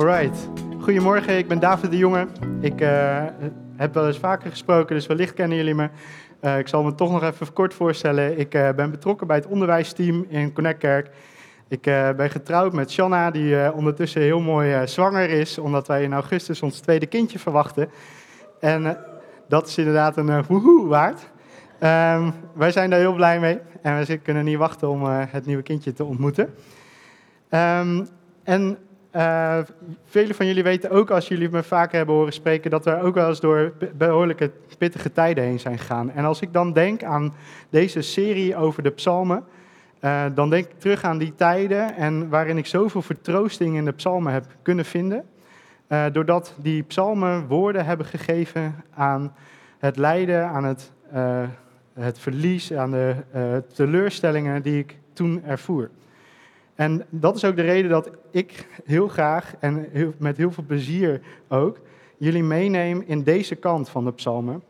Alright. Goedemorgen, ik ben David de Jonge. Ik uh, heb wel eens vaker gesproken, dus wellicht kennen jullie me. Uh, ik zal me toch nog even kort voorstellen. Ik uh, ben betrokken bij het onderwijsteam in Connectkerk. Ik ben getrouwd met Shanna, die ondertussen heel mooi zwanger is, omdat wij in augustus ons tweede kindje verwachten. En dat is inderdaad een woehoe waard. Um, wij zijn daar heel blij mee en we kunnen niet wachten om het nieuwe kindje te ontmoeten. Um, en uh, velen van jullie weten ook, als jullie me vaker hebben horen spreken, dat we ook wel eens door behoorlijke pittige tijden heen zijn gegaan. En als ik dan denk aan deze serie over de psalmen, uh, dan denk ik terug aan die tijden en waarin ik zoveel vertroosting in de psalmen heb kunnen vinden. Uh, doordat die psalmen woorden hebben gegeven aan het lijden, aan het, het verlies, aan de teleurstellingen die ik toen ervoer. En dat is ook de reden dat ik heel graag en met heel veel plezier ook jullie meeneem in deze kant van de psalmen.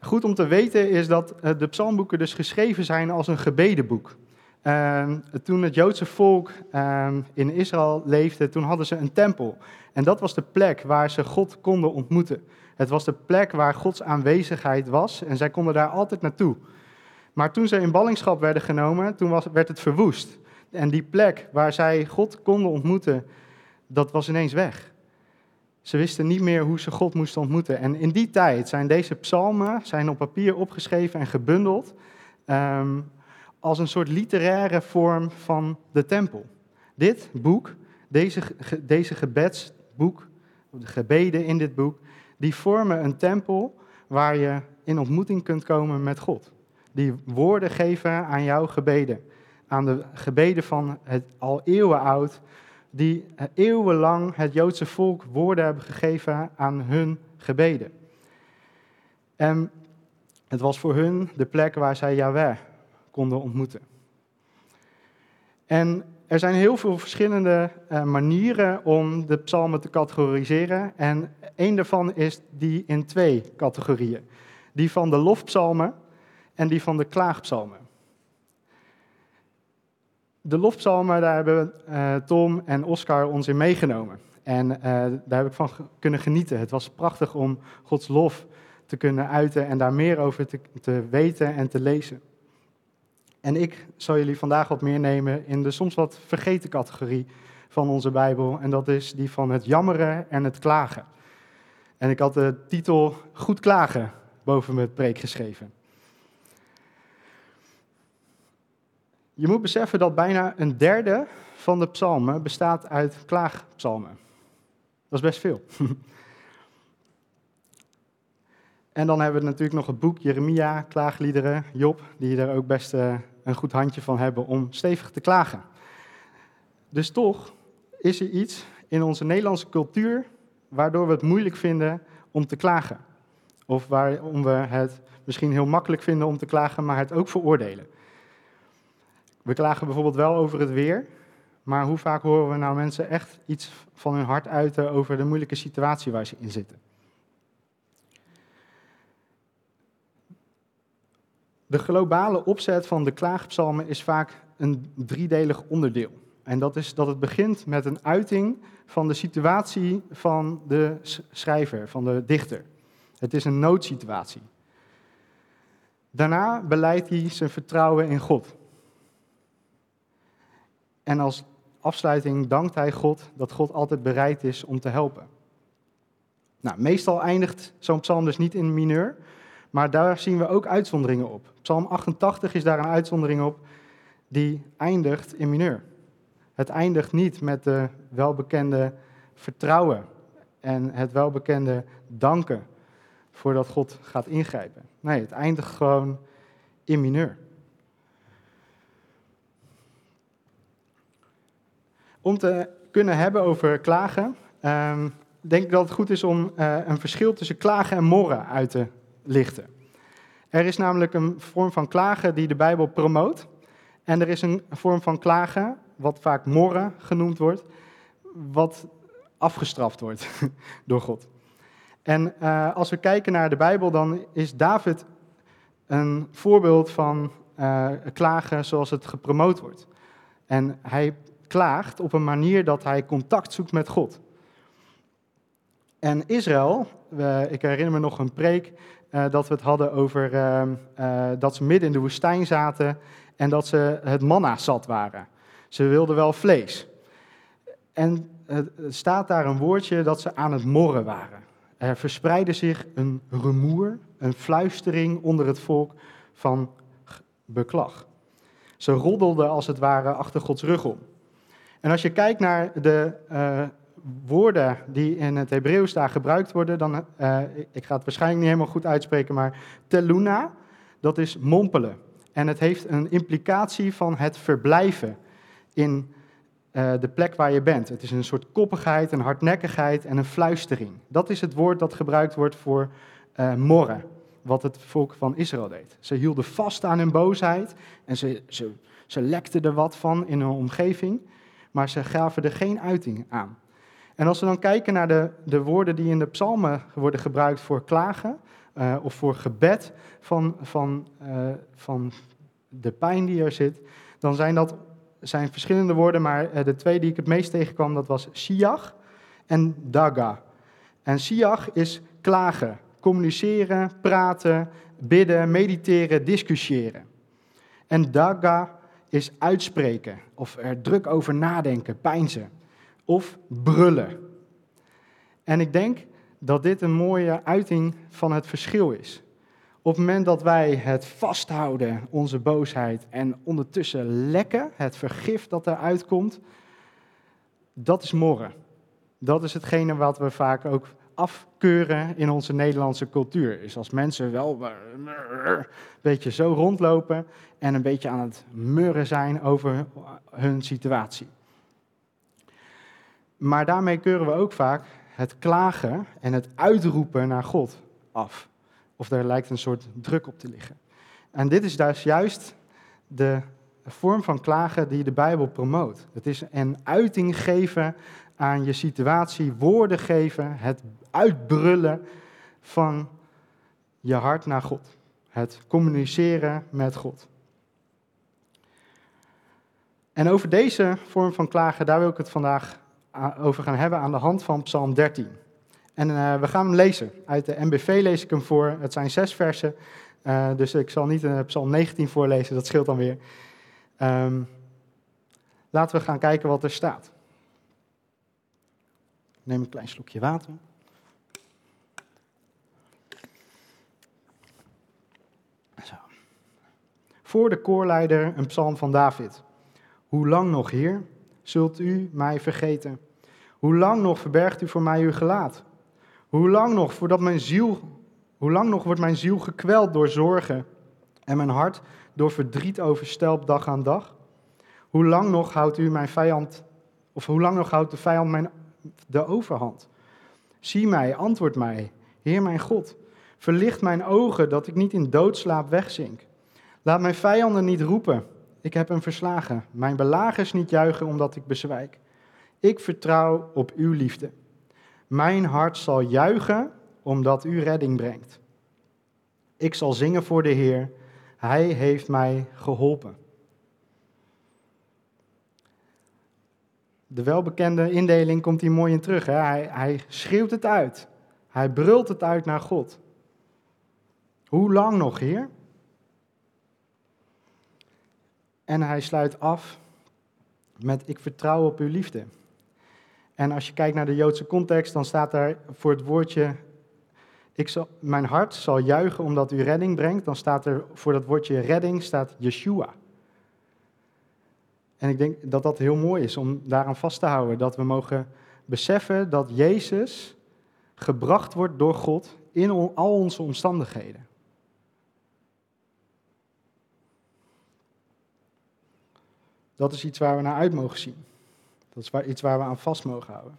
Goed om te weten is dat eh, de psalmboeken dus geschreven zijn als een gebedenboek. Toen het Joodse volk uh, in Israël leefde, toen hadden ze een tempel. En dat was de plek waar ze God konden ontmoeten. Het was de plek waar Gods aanwezigheid was en zij konden daar altijd naartoe. Maar toen ze in ballingschap werden genomen, toen was, werd het verwoest. En die plek waar zij God konden ontmoeten, dat was ineens weg. Ze wisten niet meer hoe ze God moesten ontmoeten. En in die tijd zijn deze psalmen zijn op papier opgeschreven en gebundeld um, als een soort literaire vorm van de tempel. Dit boek, deze, deze gebedsboek, de gebeden in dit boek, die vormen een tempel waar je in ontmoeting kunt komen met God. Die woorden geven aan jouw gebeden aan de gebeden van het al eeuwen oud, die eeuwenlang het Joodse volk woorden hebben gegeven aan hun gebeden. En het was voor hun de plek waar zij Yahweh konden ontmoeten. En er zijn heel veel verschillende uh, manieren om de psalmen te categoriseren. En één daarvan is die in twee categorieën. Die van de lofpsalmen en die van de klaagpsalmen. De lofpsalmen, daar hebben uh, Tom en Oscar ons in meegenomen. En uh, daar heb ik van kunnen genieten. Het was prachtig om Gods lof te kunnen uiten en daar meer over te, te weten en te lezen. En ik zal jullie vandaag wat meer nemen in de soms wat vergeten categorie van onze Bijbel. En dat is die van het jammeren en het klagen. En ik had de titel Goed klagen boven mijn preek geschreven. Je moet beseffen dat bijna een derde van de psalmen bestaat uit klaagpsalmen. Dat is best veel. en dan hebben we natuurlijk nog het boek Jeremia, klaagliederen, Job, die er ook best uh, een goed handje van hebben om stevig te klagen. Dus toch is er iets in onze Nederlandse cultuur waardoor we het moeilijk vinden om te klagen. Of waarom we het misschien heel makkelijk vinden om te klagen, maar het ook veroordelen. We klagen bijvoorbeeld wel over het weer, maar hoe vaak horen we nou mensen echt iets van hun hart uiten over de moeilijke situatie waar ze in zitten? De globale opzet van de klaagpsalmen is vaak een driedelig onderdeel. En dat is dat het begint met een uiting van de situatie van de schrijver, van de dichter. Het is een noodsituatie. Daarna beleidt hij zijn vertrouwen in God. En als afsluiting dankt hij God dat God altijd bereid is om te helpen. Nou, meestal eindigt zo'n psalm dus niet in mineur, maar daar zien we ook uitzonderingen op. Psalm 88 is daar een uitzondering op, die eindigt in mineur. Het eindigt niet met de welbekende vertrouwen en het welbekende danken voordat God gaat ingrijpen. Nee, het eindigt gewoon in mineur. Om te kunnen hebben over klagen, ehm, denk ik dat het goed is om uh, een verschil tussen klagen en morren uit te lichten. Er is namelijk een vorm van klagen die de Bijbel promoot. En er is een vorm van klagen, wat vaak morren genoemd wordt, wat afgestraft wordt door God. En uh, als we kijken naar de Bijbel, dan is David een voorbeeld van uh, klagen zoals het gepromoot wordt. En hij klaagt op een manier dat hij contact zoekt met God. En Israël, ik herinner me nog een preek uh, dat we het hadden over uh, uh, dat ze midden in de woestijn zaten en dat ze het manna zat waren. Ze wilden wel vlees. En er staat daar een woordje dat ze aan het morren waren. Er verspreidde zich een rumoer, een fluistering onder het volk van beklag. Ze roddelden als het ware achter Gods rug om. En als je kijkt naar de uh, woorden die in het Hebreeuws daar gebruikt worden, dan, uh, ik ga het waarschijnlijk niet helemaal goed uitspreken, maar teluna, dat is mompelen. En het heeft een implicatie van het verblijven in uh, de plek waar je bent. Het is een soort koppigheid, een hardnekkigheid en een fluistering. Dat is het woord dat gebruikt wordt voor uh, morren, wat het volk van Israël deed. Ze hielden vast aan hun boosheid en ze, ze, ze lekten er wat van in hun omgeving, maar ze gaven er geen uiting aan. En als we dan kijken naar de, de woorden die in de psalmen worden gebruikt voor klagen uh, of voor gebed van, van, uh, van de pijn die er zit, dan zijn dat zijn verschillende woorden, maar uh, de twee die ik het meest tegenkwam, dat was siach en daga. En siach is klagen, communiceren, praten, bidden, mediteren, discussiëren. En daga is uitspreken of er druk over nadenken, pijnzen of brullen. En ik denk dat dit een mooie uiting van het verschil is. Op het moment dat wij het vasthouden, onze boosheid, en ondertussen lekken, het vergif dat eruit komt, dat is morren. Dat is hetgene wat we vaak ook afkeuren in onze Nederlandse cultuur. Is als mensen wel een beetje zo rondlopen en een beetje aan het murren zijn over hun situatie. Maar daarmee keuren we ook vaak het klagen en het uitroepen naar God af. Of daar lijkt een soort druk op te liggen. En dit is dus juist de vorm van klagen die de Bijbel promoot. Het is een uiting geven aan je situatie, woorden geven, het uitbrullen van je hart naar God. Het communiceren met God. En over deze vorm van klagen, daar wil ik het vandaag over gaan hebben aan de hand van Psalm 13. En uh, we gaan hem lezen. Uit de MBV lees ik hem voor. Het zijn zes versen, uh, dus ik zal niet Psalm 19 voorlezen, dat scheelt dan weer. Um, laten we gaan kijken wat er staat. Neem een klein slokje water. Zo. Voor de koorleider een psalm van David. Hoe lang nog, Heer, zult u mij vergeten? Hoe lang nog verbergt u voor mij uw gelaat? Hoe lang nog voordat mijn ziel, hoe lang nog wordt mijn ziel gekweld door zorgen en mijn hart door verdriet overstelpt dag aan dag? Hoe lang nog houdt u mijn vijand, of hoe lang nog houdt de vijand mijn, de overhand? Zie mij, antwoord mij, Heer mijn God. Verlicht mijn ogen dat ik niet in doodslaap wegzink. Laat mijn vijanden niet roepen, ik heb hem verslagen. Mijn belagers niet juichen omdat ik bezwijk. Ik vertrouw op uw liefde. Mijn hart zal juichen omdat u redding brengt. Ik zal zingen voor de Heer. Hij heeft mij geholpen. De welbekende indeling komt hier mooi in terug. Hè? Hij, hij schreeuwt het uit. Hij brult het uit naar God. Hoe lang nog, Heer? En hij sluit af met: Ik vertrouw op uw liefde. En als je kijkt naar de Joodse context, dan staat daar voor het woordje, ik zal, mijn hart zal juichen omdat u redding brengt. Dan staat er voor dat woordje redding, staat Yeshua. En ik denk dat dat heel mooi is om daaraan vast te houden. Dat we mogen beseffen dat Jezus gebracht wordt door God in al onze omstandigheden. Dat is iets waar we naar uit mogen zien. Dat is iets waar we aan vast mogen houden.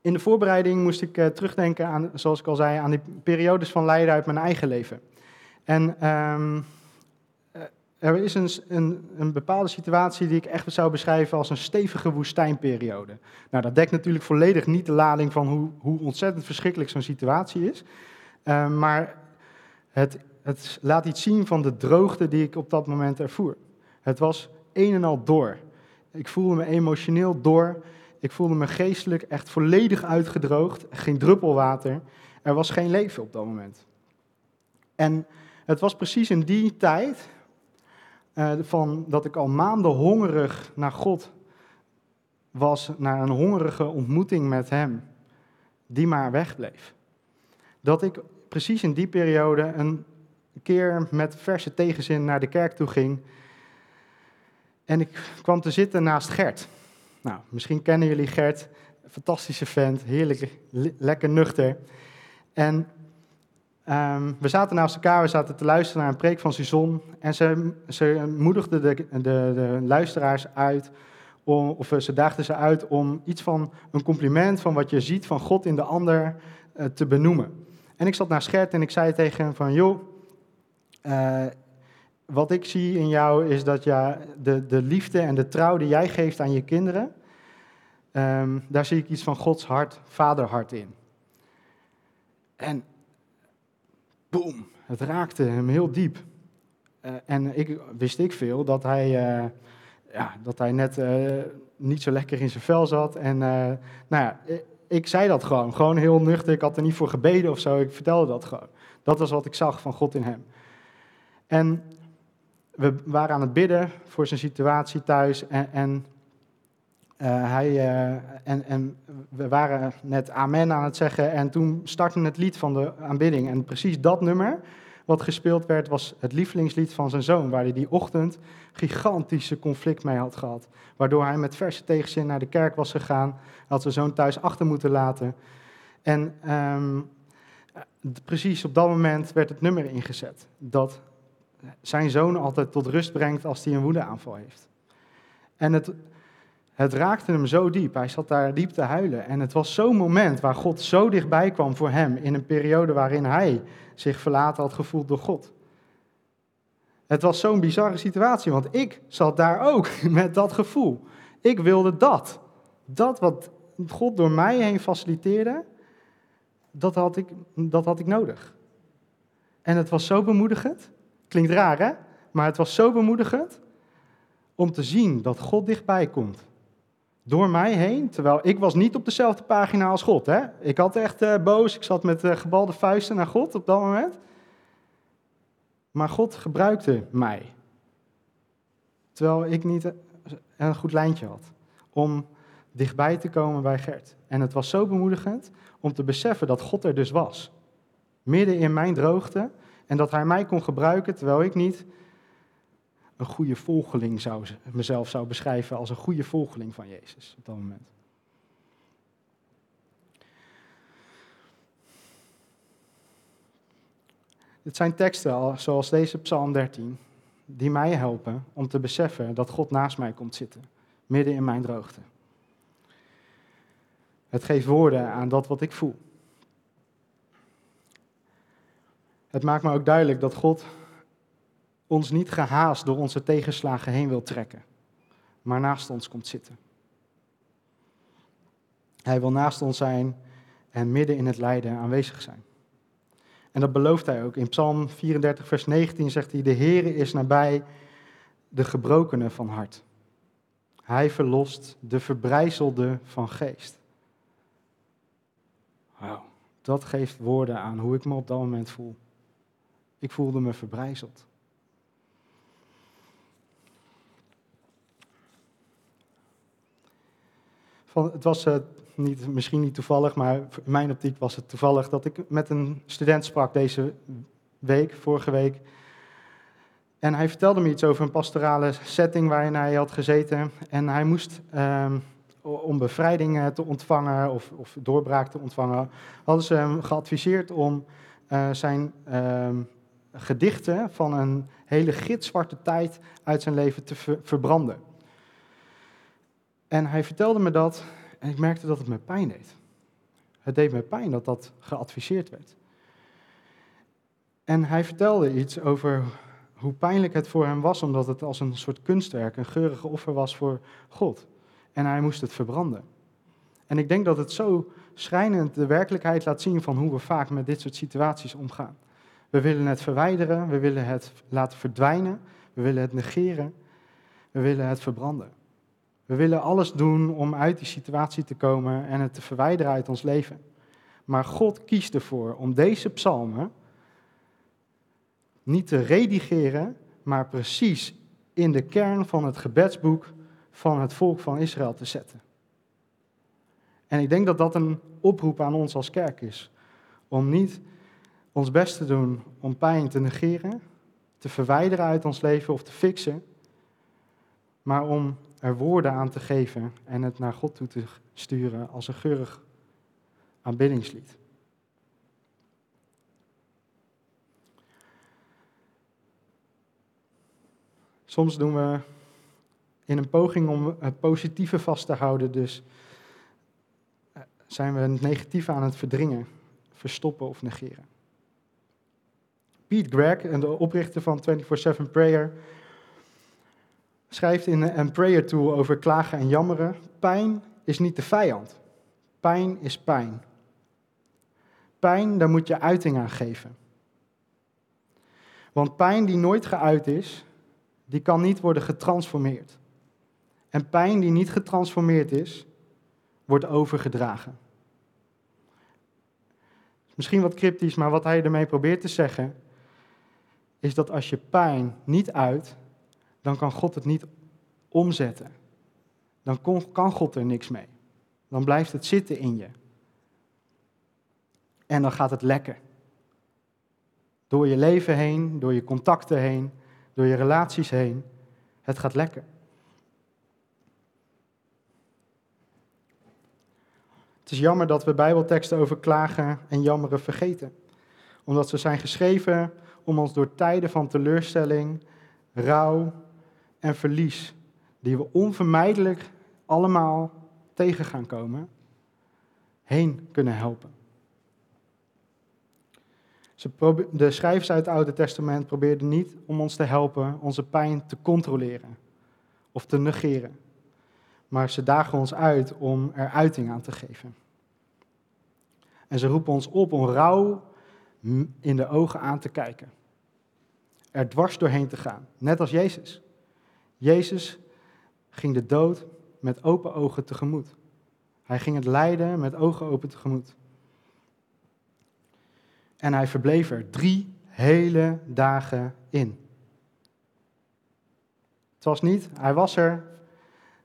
In de voorbereiding moest ik uh, terugdenken aan, zoals ik al zei, aan die periodes van lijden uit mijn eigen leven. En um, er is een, een, een, bepaalde situatie die ik echt zou beschrijven als een stevige woestijnperiode. Nou, dat dekt natuurlijk volledig niet de lading van hoe, hoe ontzettend verschrikkelijk zo'n situatie is. Uh, maar het, het laat iets zien van de droogte die ik op dat moment ervoer. Het was een en al door. Ik voelde me emotioneel door. Ik voelde me geestelijk echt volledig uitgedroogd. Geen druppel water. Er was geen leven op dat moment. En het was precies in die tijd uh, van dat ik al maanden hongerig naar God was, naar een hongerige ontmoeting met Hem, die maar wegbleef. Dat ik precies in die periode een keer met verse tegenzin naar de kerk toe ging. En ik kwam te zitten naast Gert. Nou, misschien kennen jullie Gert, fantastische vent, heerlijk, lekker nuchter. En Ehm, we zaten naast elkaar, we zaten te luisteren naar een preek van Suzon. En ze, ze moedigde de, de, de luisteraars uit, om, of ze daagden ze uit om iets van een compliment van wat je ziet van God in de ander uh, te benoemen. En ik zat naar Schert en ik zei tegen hem van, joh, uh, wat ik zie in jou is dat ja, de, de liefde en de trouw die jij geeft aan je kinderen, um, daar zie ik iets van Gods hart, vaderhart in. En het raakte hem heel diep. Uh, en ik, wist ik veel dat hij, uh, ja, dat hij net uh, niet zo lekker in zijn vel zat. En nou ja, ik, zei dat gewoon, gewoon heel nuchter. Ik had er niet voor gebeden of zo, ik vertelde dat gewoon. Dat was wat ik zag van God in hem. En we waren aan het bidden voor zijn situatie thuis. En, en hij, uh, en, en, we waren net amen aan het zeggen en toen startte het lied van de aanbidding. En precies dat nummer wat gespeeld werd was het lievelingslied van zijn zoon, waar hij die ochtend gigantische conflict mee had gehad. Waardoor hij met verse tegenzin naar de kerk was gegaan, had zijn zoon thuis achter moeten laten. En um, precies op dat moment werd het nummer ingezet, dat zijn zoon altijd tot rust brengt als hij een woedeaanval heeft. En het, het raakte hem zo diep. Hij zat daar diep te huilen. En het was zo'n moment waar God zo dichtbij kwam voor hem in een periode waarin hij zich verlaten had gevoeld door God. Het was zo'n bizarre situatie, want ik zat daar ook met dat gevoel. Ik wilde dat. Dat wat God door mij heen faciliteerde, dat had ik, dat had ik nodig. En het was zo bemoedigend. Klinkt raar, hè? Maar het was zo bemoedigend om te zien dat God dichtbij komt door mij heen, terwijl ik was niet op dezelfde pagina als God. Hè? Ik had echt uh, boos, ik zat met uh, gebalde vuisten naar God op dat moment. Maar God gebruikte mij. Terwijl ik niet een goed lijntje had om dichtbij te komen bij Gert. En het was zo bemoedigend om te beseffen dat God er dus was. Midden in mijn droogte. En dat hij mij kon gebruiken terwijl ik niet een goede volgeling zou, mezelf zou beschrijven als een goede volgeling van Jezus op dat moment. Het zijn teksten zoals deze Psalm 13, die mij helpen om te beseffen dat God naast mij komt zitten, midden in mijn droogte. Het geeft woorden aan dat wat ik voel. Het maakt me ook duidelijk dat God ons niet gehaast door onze tegenslagen heen wil trekken, maar naast ons komt zitten. Hij wil naast ons zijn en midden in het lijden aanwezig zijn. En dat belooft hij ook. In Psalm 34, vers 19 zegt hij: De Heere is nabij de gebrokenen van hart. Hij verlost de verbrijzelde van geest. Wauw, dat geeft woorden aan hoe ik me op dat moment voel. Ik voelde me verbrijzeld. Het was uh, niet, misschien niet toevallig, maar in mijn optiek was het toevallig dat ik met een student sprak deze week, vorige week. En hij vertelde me iets over een pastorale setting waarin hij had gezeten. En hij moest, um, om bevrijding te ontvangen of, of, doorbraak te ontvangen, hadden ze hem geadviseerd om uh, zijn um, gedichten van een hele gitzwarte tijd uit zijn leven te ver verbranden. En hij vertelde me dat en ik merkte dat het me pijn deed. Het deed me pijn dat dat geadviseerd werd. En hij vertelde iets over hoe pijnlijk het voor hem was, omdat het als een soort kunstwerk, een geurige offer was voor God. En hij moest het verbranden. En ik denk dat het zo schrijnend de werkelijkheid laat zien van hoe we vaak met dit soort situaties omgaan. We willen het verwijderen, we willen het laten verdwijnen, we willen het negeren. we willen het verbranden. We willen alles doen om uit die situatie te komen en het te verwijderen uit ons leven. Maar God kiest ervoor om deze psalmen niet te redigeren, maar precies in de kern van het gebedsboek van het volk van Israël te zetten. En ik denk dat dat een oproep aan ons als kerk is. Om niet ons best te doen om pijn te negeren, te verwijderen uit ons leven of te fixen, maar om er woorden aan te geven en het naar God toe te sturen als een geurig aanbiddingslied. Soms doen we in een poging om het positieve vast te houden, dus eh, zijn we het negatieve aan het verdringen, verstoppen of negeren. Pete Gregg, de oprichter van 24-7 Prayer, schrijft in een prayer tool over klagen en jammeren: pijn is niet de vijand. Pijn is pijn. Pijn, daar moet je uiting aan geven. Want pijn die nooit geuit is, die kan niet worden getransformeerd. En pijn die niet getransformeerd is, wordt overgedragen. Misschien wat cryptisch, maar wat hij ermee probeert te zeggen, is dat als je pijn niet uit, dan kan God het niet omzetten. Dan kan God er niks mee. Dan blijft het zitten in je. En dan gaat het lekken. Door je leven heen, door je contacten heen, door je relaties heen. Het gaat lekker. Het is jammer dat we Bijbelteksten over klagen en jammeren vergeten. Omdat ze zijn geschreven om ons door tijden van teleurstelling, rouw en verlies, die we onvermijdelijk allemaal tegen gaan komen, heen kunnen helpen. De schrijvers uit het Oude Testament probeerden niet om ons te helpen onze pijn te controleren of te negeren, maar ze dagen ons uit om er uiting aan te geven. En ze roepen ons op om rouw in de ogen aan te kijken. Er dwars doorheen te gaan, net als Jezus. Jezus ging de dood met open ogen tegemoet. Hij ging het lijden met ogen open tegemoet. En hij verbleef er drie hele dagen in. Het was niet, hij was er,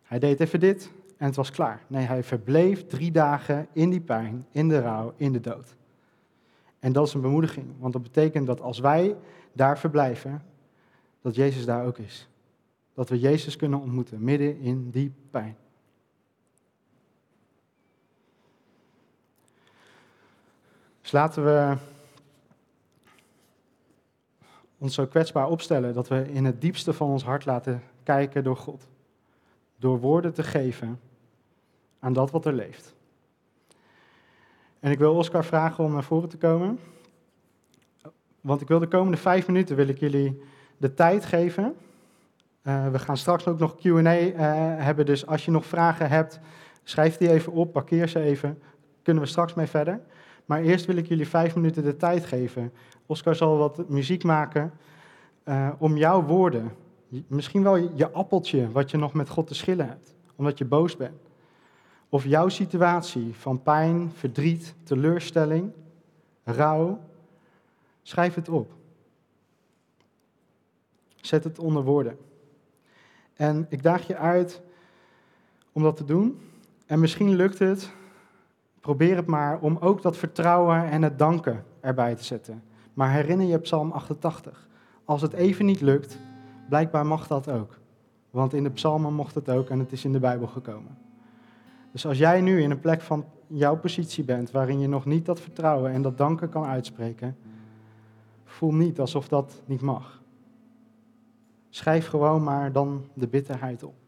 hij deed even dit en het was klaar. Nee, hij verbleef drie dagen in die pijn, in de rouw, in de dood. En dat is een bemoediging, want dat betekent dat als wij daar verblijven, dat Jezus daar ook is. Dat we Jezus kunnen ontmoeten, midden in die pijn. Dus laten we ons zo kwetsbaar opstellen dat we in het diepste van ons hart laten kijken door God. Door woorden te geven aan dat wat er leeft. En ik wil Oscar vragen om naar voren te komen. Want ik wil de komende vijf minuten wil ik jullie de tijd geven. Uh, we gaan straks ook nog QA eh, hebben. Dus als je nog vragen hebt, schrijf die even op, parkeer ze even. Kunnen we straks mee verder. Maar eerst wil ik jullie vijf minuten de tijd geven. Oscar zal wat muziek maken uh, om jouw woorden, misschien wel je appeltje wat je nog met God te schillen hebt, omdat je boos bent. Of jouw situatie van pijn, verdriet, teleurstelling, rouw, schrijf het op. Zet het onder woorden. En ik daag je uit om dat te doen. En misschien lukt het Probeer het maar om ook dat vertrouwen en het danken erbij te zetten. Maar herinner je Psalm 88. Als het even niet lukt, blijkbaar mag dat ook. Want in de psalmen mocht het ook en het is in de Bijbel gekomen. Dus als jij nu in een plek van jouw positie bent waarin je nog niet dat vertrouwen en dat danken kan uitspreken, voel niet alsof dat niet mag. Schrijf gewoon maar dan de bitterheid op.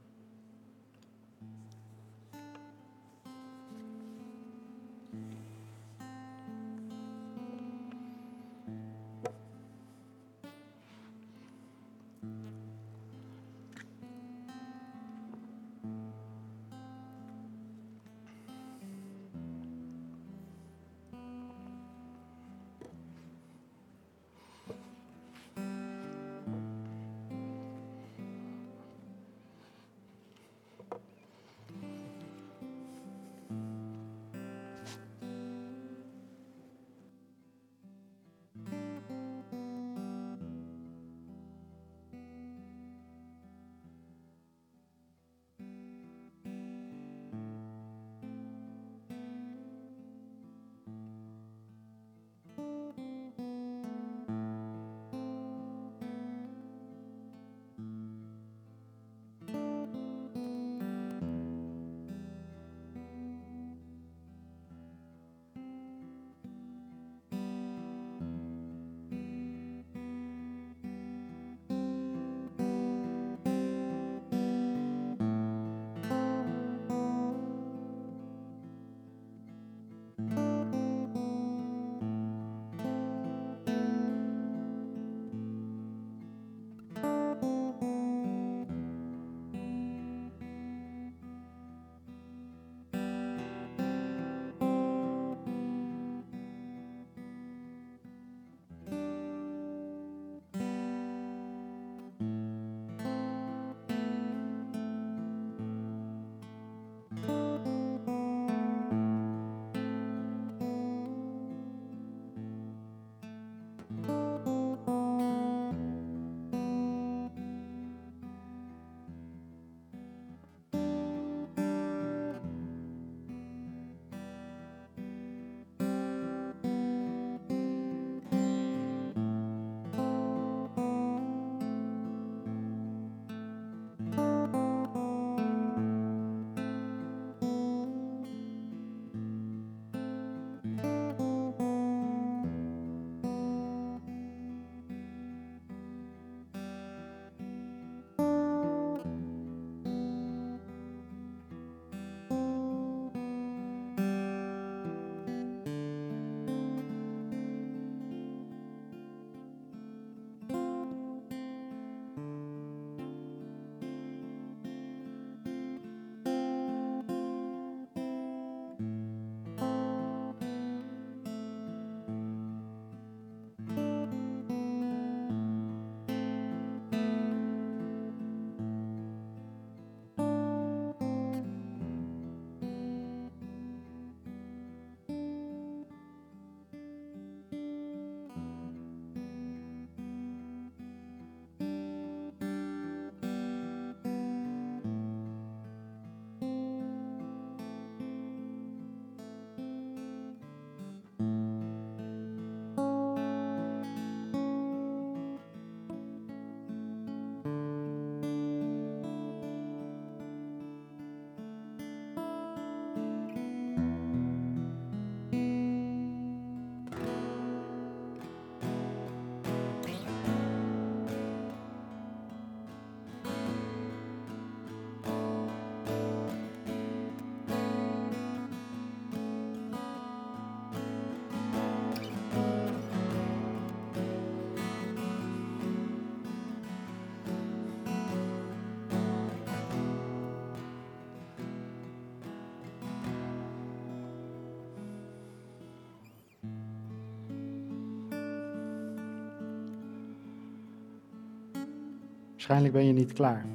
Waarschijnlijk ben je niet klaar.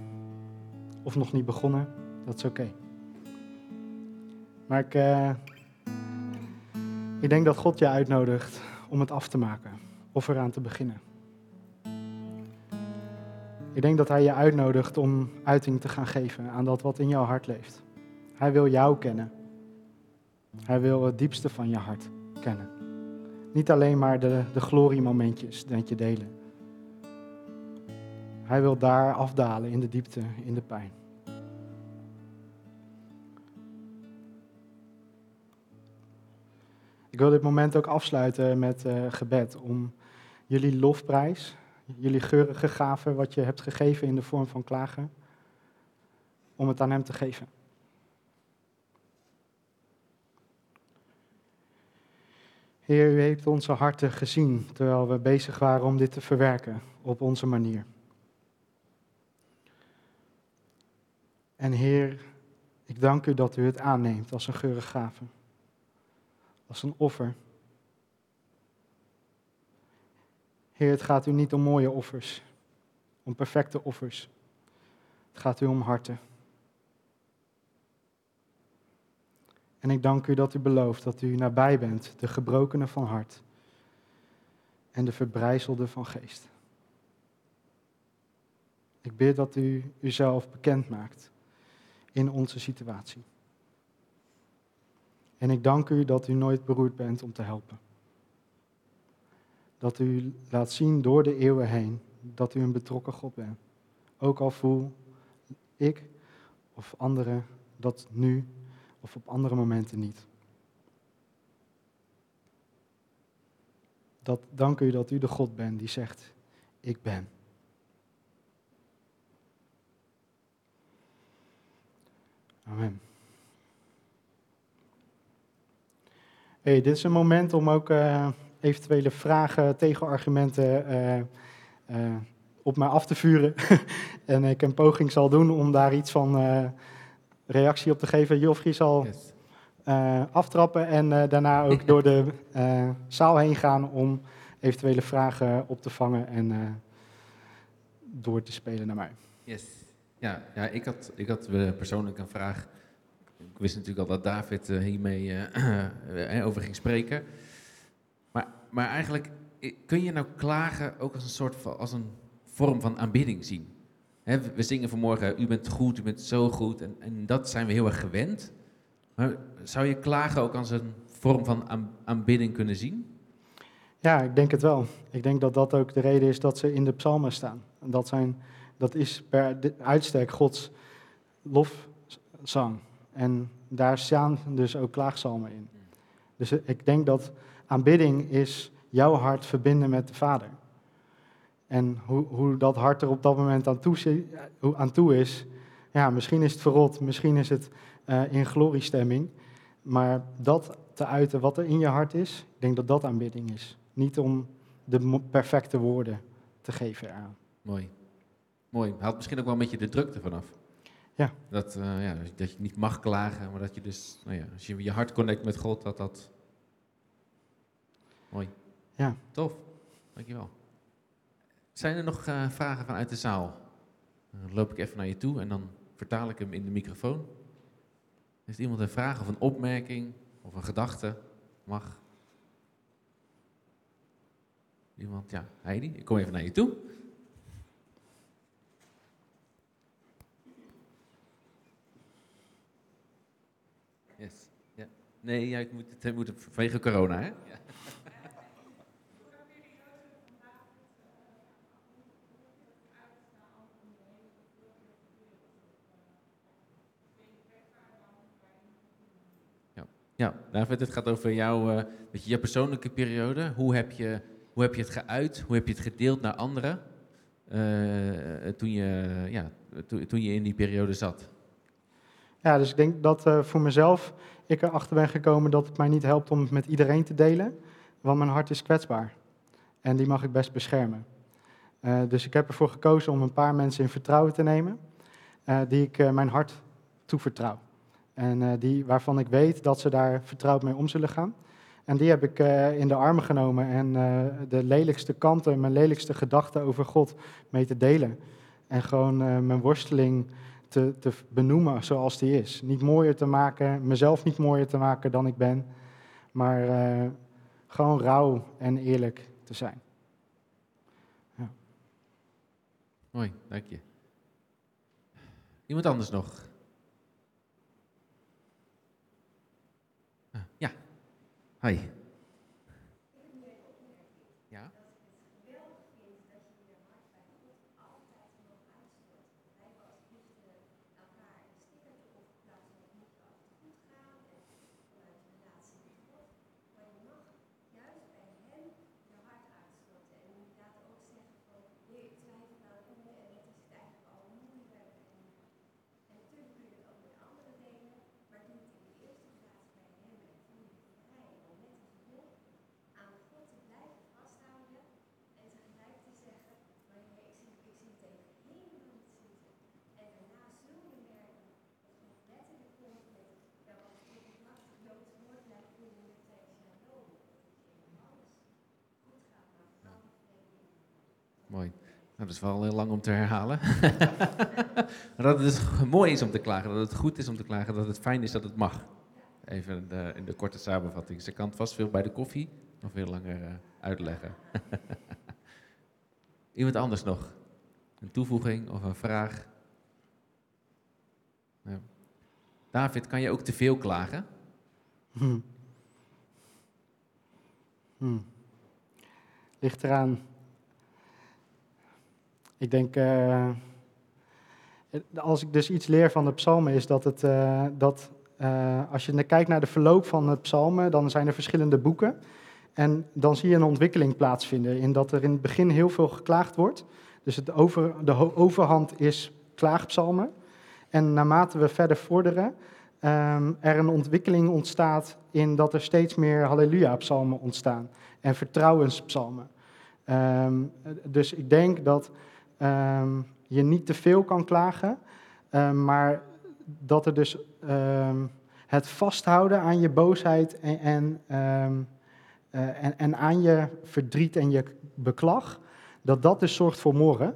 Of nog niet begonnen. Dat is oké. Maar ik, uh, ik denk dat God je uitnodigt om het af te maken. Of eraan te beginnen. Ik denk dat Hij je uitnodigt om uiting te gaan geven aan dat wat in jouw hart leeft. Hij wil jou kennen. Hij wil het diepste van je hart kennen. Niet alleen maar de, de gloriemomentjes dat je delen. Hij wil daar afdalen in de diepte, in de pijn. Ik wil dit moment ook afsluiten met uh, gebed om jullie lofprijs, jullie geurige gave wat je hebt gegeven in de vorm van klagen, om het aan Hem te geven. Heer, u heeft onze harten gezien terwijl we bezig waren om dit te verwerken op onze manier. En Heer, ik dank u dat u het aanneemt als een geurige gave, als een offer. Heer, het gaat u niet om mooie offers, om perfecte offers. Het gaat u om harten. En ik dank u dat u belooft dat u nabij bent, de gebrokenen van hart en de verbrijzelde van geest. Ik bid dat u uzelf bekend maakt in onze situatie. En ik dank u dat u nooit beroerd bent om te helpen. Dat u laat zien door de eeuwen heen dat u een betrokken God bent. Ook al voel ik of anderen dat nu of op andere momenten niet. Dat, dank u dat u de God bent die zegt, ik ben. Amen. Hey, dit is een moment om ook uh, eventuele vragen, tegenargumenten uh, uh, op mij af te vuren. en ik een poging zal doen om daar iets van reactie op te geven. Joffrey zal yes. aftrappen en daarna ook door de zaal heen gaan om eventuele vragen op te vangen en door te spelen naar mij. Yes. Ja, ja ik, had, ik had persoonlijk een vraag. Ik wist natuurlijk al dat David uh, hiermee uh, over ging spreken. Maar, maar eigenlijk, kun je nou klagen ook als een soort van, als een vorm van aanbidding zien? We zingen vanmorgen, u bent goed, u bent zo goed. En, en dat zijn we heel erg gewend. Maar zou je klagen ook als een vorm van aanbidding kunnen zien? Ja, ik denk het wel. Ik denk dat dat ook de reden is dat ze in de psalmen staan. Dat zijn dat is per uitstek Gods lofzang. En daar staan dus ook klaagzalmen in. Dus ik denk dat aanbidding is jouw hart verbinden met de Vader. En hoe, hoe dat hart er op dat moment aan toe, aan toe is, ja, misschien is het verrot, misschien is het uh, in gloriestemming. Maar dat te uiten wat er in je hart is, ik denk dat dat aanbidding is. Niet om de perfecte woorden te geven aan. Mooi. Mooi. Haalt misschien ook wel een beetje de drukte vanaf. Ja. Dat, uh, ja, dat je niet mag klagen, maar dat je dus, nou ja, als je je hart connect met God, dat dat. Mooi. Ja. Tof. Dankjewel. Zijn er nog uh, vragen vanuit de zaal? Dan loop ik even naar je toe en dan vertaal ik hem in de microfoon. Heeft iemand een vraag of een opmerking of een gedachte? Mag. Iemand? Ja, Heidi, ik kom even naar je toe. Nee, ja, moet, het moet vanwege corona, hè? Ja. Ja, David, het gaat over jouw, uh, je, jouw persoonlijke periode. Hoe heb, je, hoe heb je het geuit? Hoe heb je het gedeeld naar anderen? Uh, toen, je, ja, to, toen je in die periode zat? Ja, dus ik denk dat uh, voor mezelf ik erachter ben gekomen dat het mij niet helpt om het met iedereen te delen, want mijn hart is kwetsbaar. En die mag ik best beschermen. Uh, dus ik heb ervoor gekozen om een paar mensen in vertrouwen te nemen, uh, die ik mijn hart toevertrouw. En die, waarvan ik weet dat ze daar vertrouwd mee om zullen gaan. En die heb ik in de armen genomen en de lelijkste kanten, mijn lelijkste gedachten over God mee te delen. En gewoon eh, mijn worsteling te, te benoemen zoals die is. Niet mooier te maken, mezelf niet mooier te maken dan ik ben. Maar uh, gewoon rauw en eerlijk te zijn. Ja. Mooi, dank je. Iemand anders nog? Ah, ja. Hi. Mooi. Nou, dat is wel heel lang om te herhalen. dat het dus mooi is om te klagen, dat het goed is om te klagen, dat het fijn is dat het mag. Even in de, in de korte samenvatting. Ze kan vast veel bij de koffie nog veel langer uh, uitleggen. Iemand anders nog? Een toevoeging of een vraag? Ja. David, kan je ook te veel klagen? Hm. Hm. Ligt eraan ik denk, uh, als ik dus iets leer van de psalmen, is dat, het, uh, dat uh, als je kijkt naar de verloop van het psalmen, dan zijn er verschillende boeken. En dan zie je een ontwikkeling plaatsvinden in dat er in het begin heel veel geklaagd wordt. Dus het over, de overhand is klaagpsalmen. En naarmate we verder vorderen, um, er een ontwikkeling ontstaat in dat er steeds meer halleluja-psalmen ontstaan en vertrouwenspsalmen. Um, dus ik denk dat um, je niet te veel kan klagen, um, maar dat er dus um, het vasthouden aan je boosheid en, en, uh, en, en, aan je verdriet en je beklag, dat dat dus zorgt voor morren.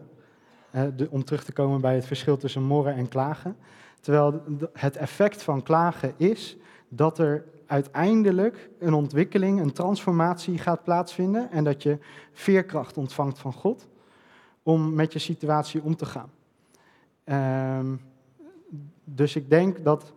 Uh, de, om terug te komen bij het verschil tussen morren en klagen. Terwijl het effect van klagen is dat er uiteindelijk een ontwikkeling, een transformatie gaat plaatsvinden en dat je veerkracht ontvangt van God om met je situatie om te gaan. Um, dus ik denk dat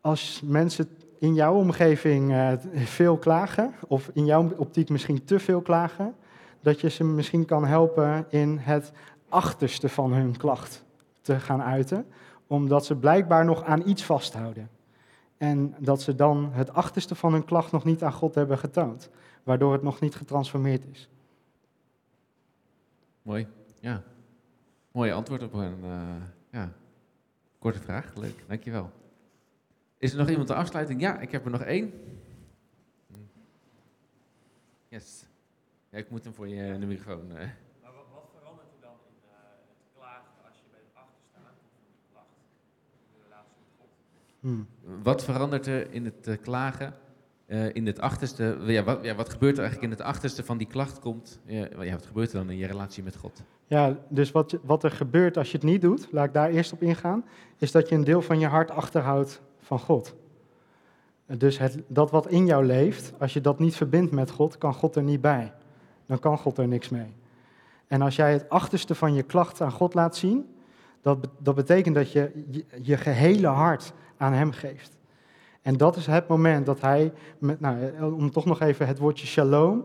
als mensen in jouw omgeving uh, veel klagen, of in jouw optiek misschien te veel klagen, dat je ze misschien kan helpen in het achterste van hun klacht te gaan uiten, omdat ze blijkbaar nog aan iets vasthouden. En dat ze dan het achterste van hun klacht nog niet aan God hebben getoond, waardoor het nog niet getransformeerd is. Mooi, ja. Mooi antwoord op een uh, ja, korte vraag. Leuk, dankjewel. Is er nog iemand de afsluiting? Ja, ik heb er nog één. Yes. Ja, ik moet hem voor je de microfoon. Uh. Maar wat, wat, verandert er dan in uh, het klagen als je bij het de klacht in de relatie met God? Hmm. Wat verandert er in het uh, klagen uh, in het achterste, ja wat, ja, wat, gebeurt er eigenlijk in het achterste van die klacht komt? Ja, wat gebeurt er dan in je relatie met God? Ja, dus wat, wat er gebeurt als je het niet doet, laat ik daar eerst op ingaan, is dat je een deel van je hart achterhoudt van God. Dus het, dat wat in jou leeft, als je dat niet verbindt met God, kan God er niet bij. Dan kan God er niks mee. En als jij het achterste van je klacht aan God laat zien, dat, dat betekent dat je, je je gehele hart aan Hem geeft. En dat is het moment dat hij, met, nou, om toch nog even het woordje shalom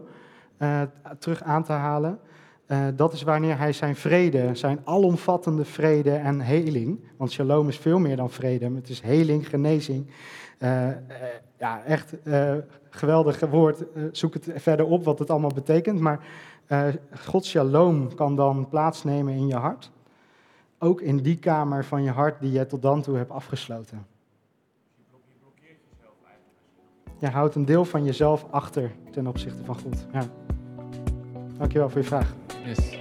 uh, terug aan te halen. Uh, dat is wanneer hij zijn vrede, zijn alomvattende vrede en heling, want shalom is veel meer dan vrede, het is heling, genezing. Ja, echt geweldig woord, zoek het verder op wat het allemaal betekent, maar Gods shalom kan dan plaatsnemen in je hart. Ook in die kamer van je hart die je tot dan toe hebt afgesloten. Je houdt een deel van jezelf achter ten opzichte van God. Ja. Dankjewel voor je vraag. Yes.